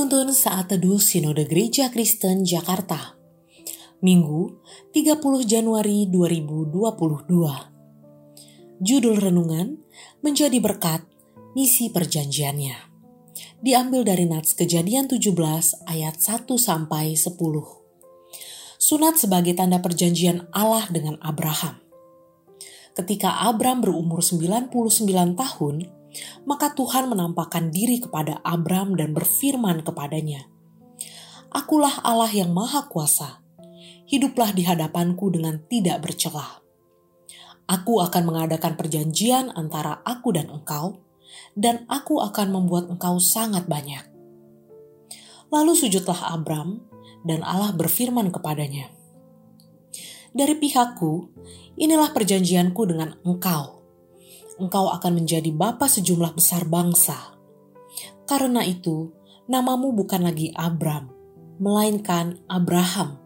Penuntun Saat Teduh Sinode Gereja Kristen Jakarta. Minggu 30 Januari 2022 Judul Renungan Menjadi Berkat Misi Perjanjiannya. Diambil dari Nats Kejadian 17 ayat 1 sampai 10 Sunat sebagai tanda perjanjian Allah dengan Abraham. Ketika Abram berumur 99 tahun, maka Tuhan menampakkan diri kepada Abram dan berfirman kepadanya, Akulah Allah yang Maha Kuasa. Hiduplah di hadapanku dengan tidak bercelah. Aku akan mengadakan perjanjian antara aku dan engkau, dan aku akan membuat engkau sangat banyak. Lalu sujudlah Abram, dan Allah berfirman kepadanya, Dari pihakku, inilah perjanjianku dengan engkau engkau akan menjadi bapa sejumlah besar bangsa. Karena itu, namamu bukan lagi Abram, melainkan Abraham,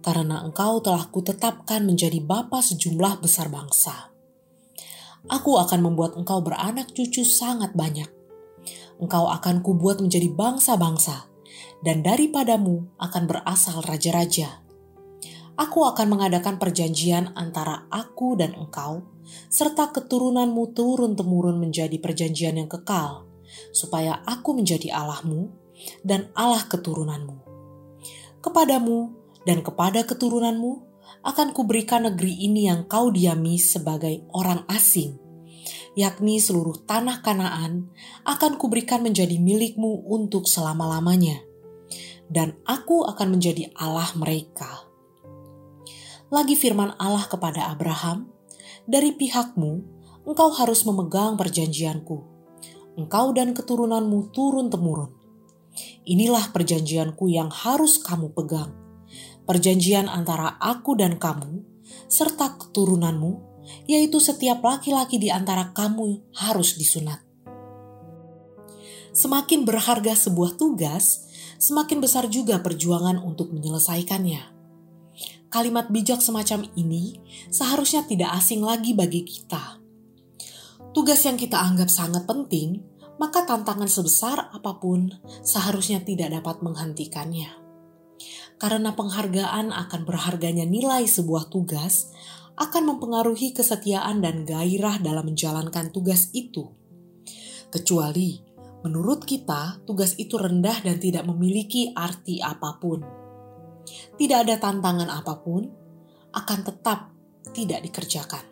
karena engkau telah kutetapkan menjadi bapa sejumlah besar bangsa. Aku akan membuat engkau beranak cucu sangat banyak. Engkau akan kubuat menjadi bangsa-bangsa, dan daripadamu akan berasal raja-raja. Aku akan mengadakan perjanjian antara aku dan engkau, serta keturunanmu turun-temurun menjadi perjanjian yang kekal, supaya aku menjadi Allahmu dan Allah keturunanmu. Kepadamu dan kepada keturunanmu akan kuberikan negeri ini yang kau diami sebagai orang asing, yakni seluruh tanah Kanaan akan kuberikan menjadi milikmu untuk selama-lamanya, dan aku akan menjadi Allah mereka. Lagi firman Allah kepada Abraham, dari pihakmu, engkau harus memegang perjanjianku. Engkau dan keturunanmu turun-temurun. Inilah perjanjianku yang harus kamu pegang. Perjanjian antara aku dan kamu, serta keturunanmu, yaitu setiap laki-laki di antara kamu harus disunat. Semakin berharga sebuah tugas, semakin besar juga perjuangan untuk menyelesaikannya kalimat bijak semacam ini seharusnya tidak asing lagi bagi kita. Tugas yang kita anggap sangat penting, maka tantangan sebesar apa pun seharusnya tidak dapat menghentikannya. Karena penghargaan akan berharganya nilai sebuah tugas akan mempengaruhi kesetiaan dan gairah dalam menjalankan tugas itu. Kecuali menurut kita, tugas itu rendah dan tidak memiliki arti apa pun tidak ada tantangan apa pun, akan tetap tidak dikerjakan.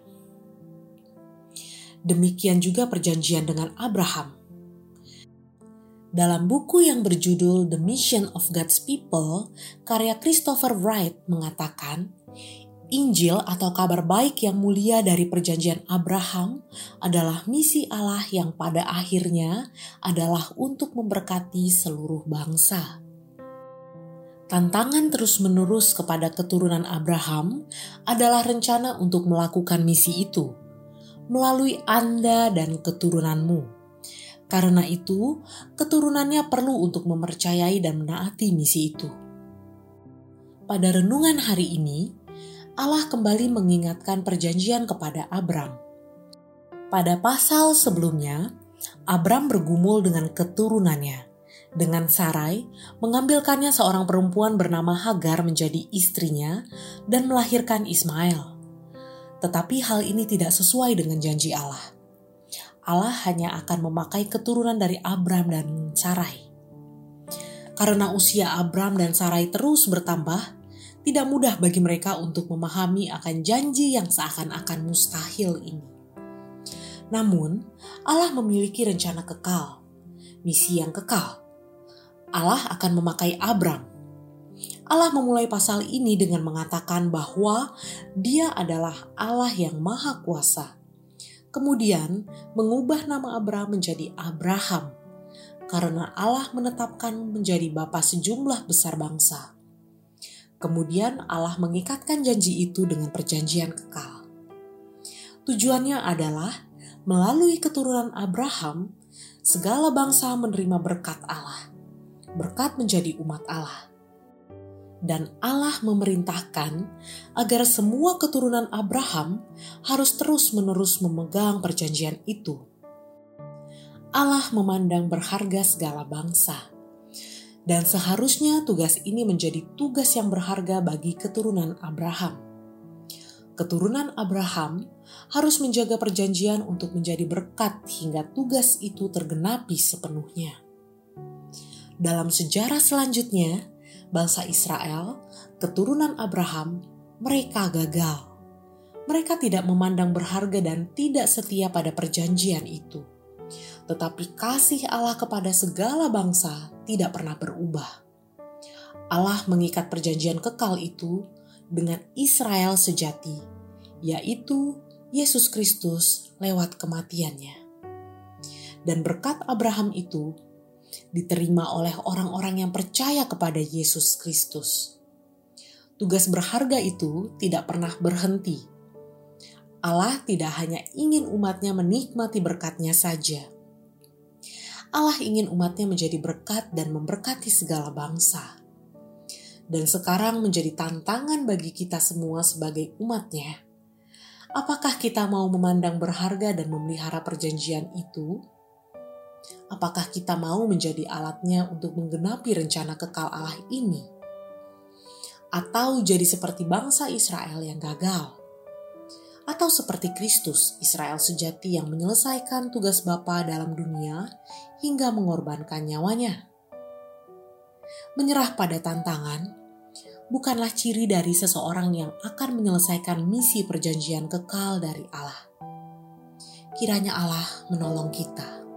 Demikian juga perjanjian dengan Abraham. Dalam buku yang berjudul The Mission of God's People, karya Christopher Wright mengatakan, Injil atau kabar baik yang mulia dari perjanjian Abraham adalah misi Allah yang pada akhirnya adalah untuk memberkati seluruh bangsa. Tantangan terus-menerus kepada keturunan Abraham adalah rencana untuk melakukan misi itu melalui Anda dan keturunanmu. Karena itu, keturunannya perlu untuk mempercayai dan menaati misi itu. Pada renungan hari ini, Allah kembali mengingatkan perjanjian kepada Abram. Pada pasal sebelumnya, Abram bergumul dengan keturunannya dengan Sarai mengambilkannya seorang perempuan bernama Hagar menjadi istrinya dan melahirkan Ismail. Tetapi hal ini tidak sesuai dengan janji Allah. Allah hanya akan memakai keturunan dari Abram dan Sarai. Karena usia Abram dan Sarai terus bertambah, tidak mudah bagi mereka untuk memahami akan janji yang seakan-akan mustahil ini. Namun, Allah memiliki rencana kekal, misi yang kekal, Allah akan memakai Abram. Allah memulai pasal ini dengan mengatakan bahwa Dia adalah Allah yang Maha Kuasa. Kemudian, mengubah nama Abram menjadi Abraham karena Allah menetapkan menjadi bapa sejumlah besar bangsa. Kemudian Allah mengikatkan janji itu dengan perjanjian kekal. Tujuannya adalah melalui keturunan Abraham, segala bangsa menerima berkat Allah berkat menjadi umat Allah. Dan Allah memerintahkan agar semua keturunan Abraham harus terus-menerus memegang perjanjian itu. Allah memandang berharga segala bangsa. Dan seharusnya tugas ini menjadi tugas yang berharga bagi keturunan Abraham. Keturunan Abraham harus menjaga perjanjian untuk menjadi berkat hingga tugas itu tergenapi sepenuhnya. Dalam sejarah selanjutnya, bangsa Israel, keturunan Abraham, mereka gagal. Mereka tidak memandang berharga dan tidak setia pada perjanjian itu tetapi kasih Allah kepada segala bangsa tidak pernah berubah. Allah mengikat perjanjian kekal itu dengan Israel sejati, yaitu Yesus Kristus lewat kematiannya. Dan berkat Abraham itu diterima oleh orang-orang yang percaya kepada Yesus Kristus. Tugas berharga itu tidak pernah berhenti. Allah tidak hanya ingin umatnya menikmati berkatnya saja, Allah ingin umatnya menjadi berkat dan memberkati segala bangsa. Dan sekarang menjadi tantangan bagi kita semua sebagai umatnya. Apakah kita mau memandang berharga dan memelihara perjanjian itu? Apakah kita mau menjadi alatnya untuk menggenapi rencana kekal Allah ini? Atau jadi seperti bangsa Israel yang gagal? atau seperti Kristus, Israel sejati yang menyelesaikan tugas Bapa dalam dunia hingga mengorbankan nyawanya. Menyerah pada tantangan bukanlah ciri dari seseorang yang akan menyelesaikan misi perjanjian kekal dari Allah. Kiranya Allah menolong kita.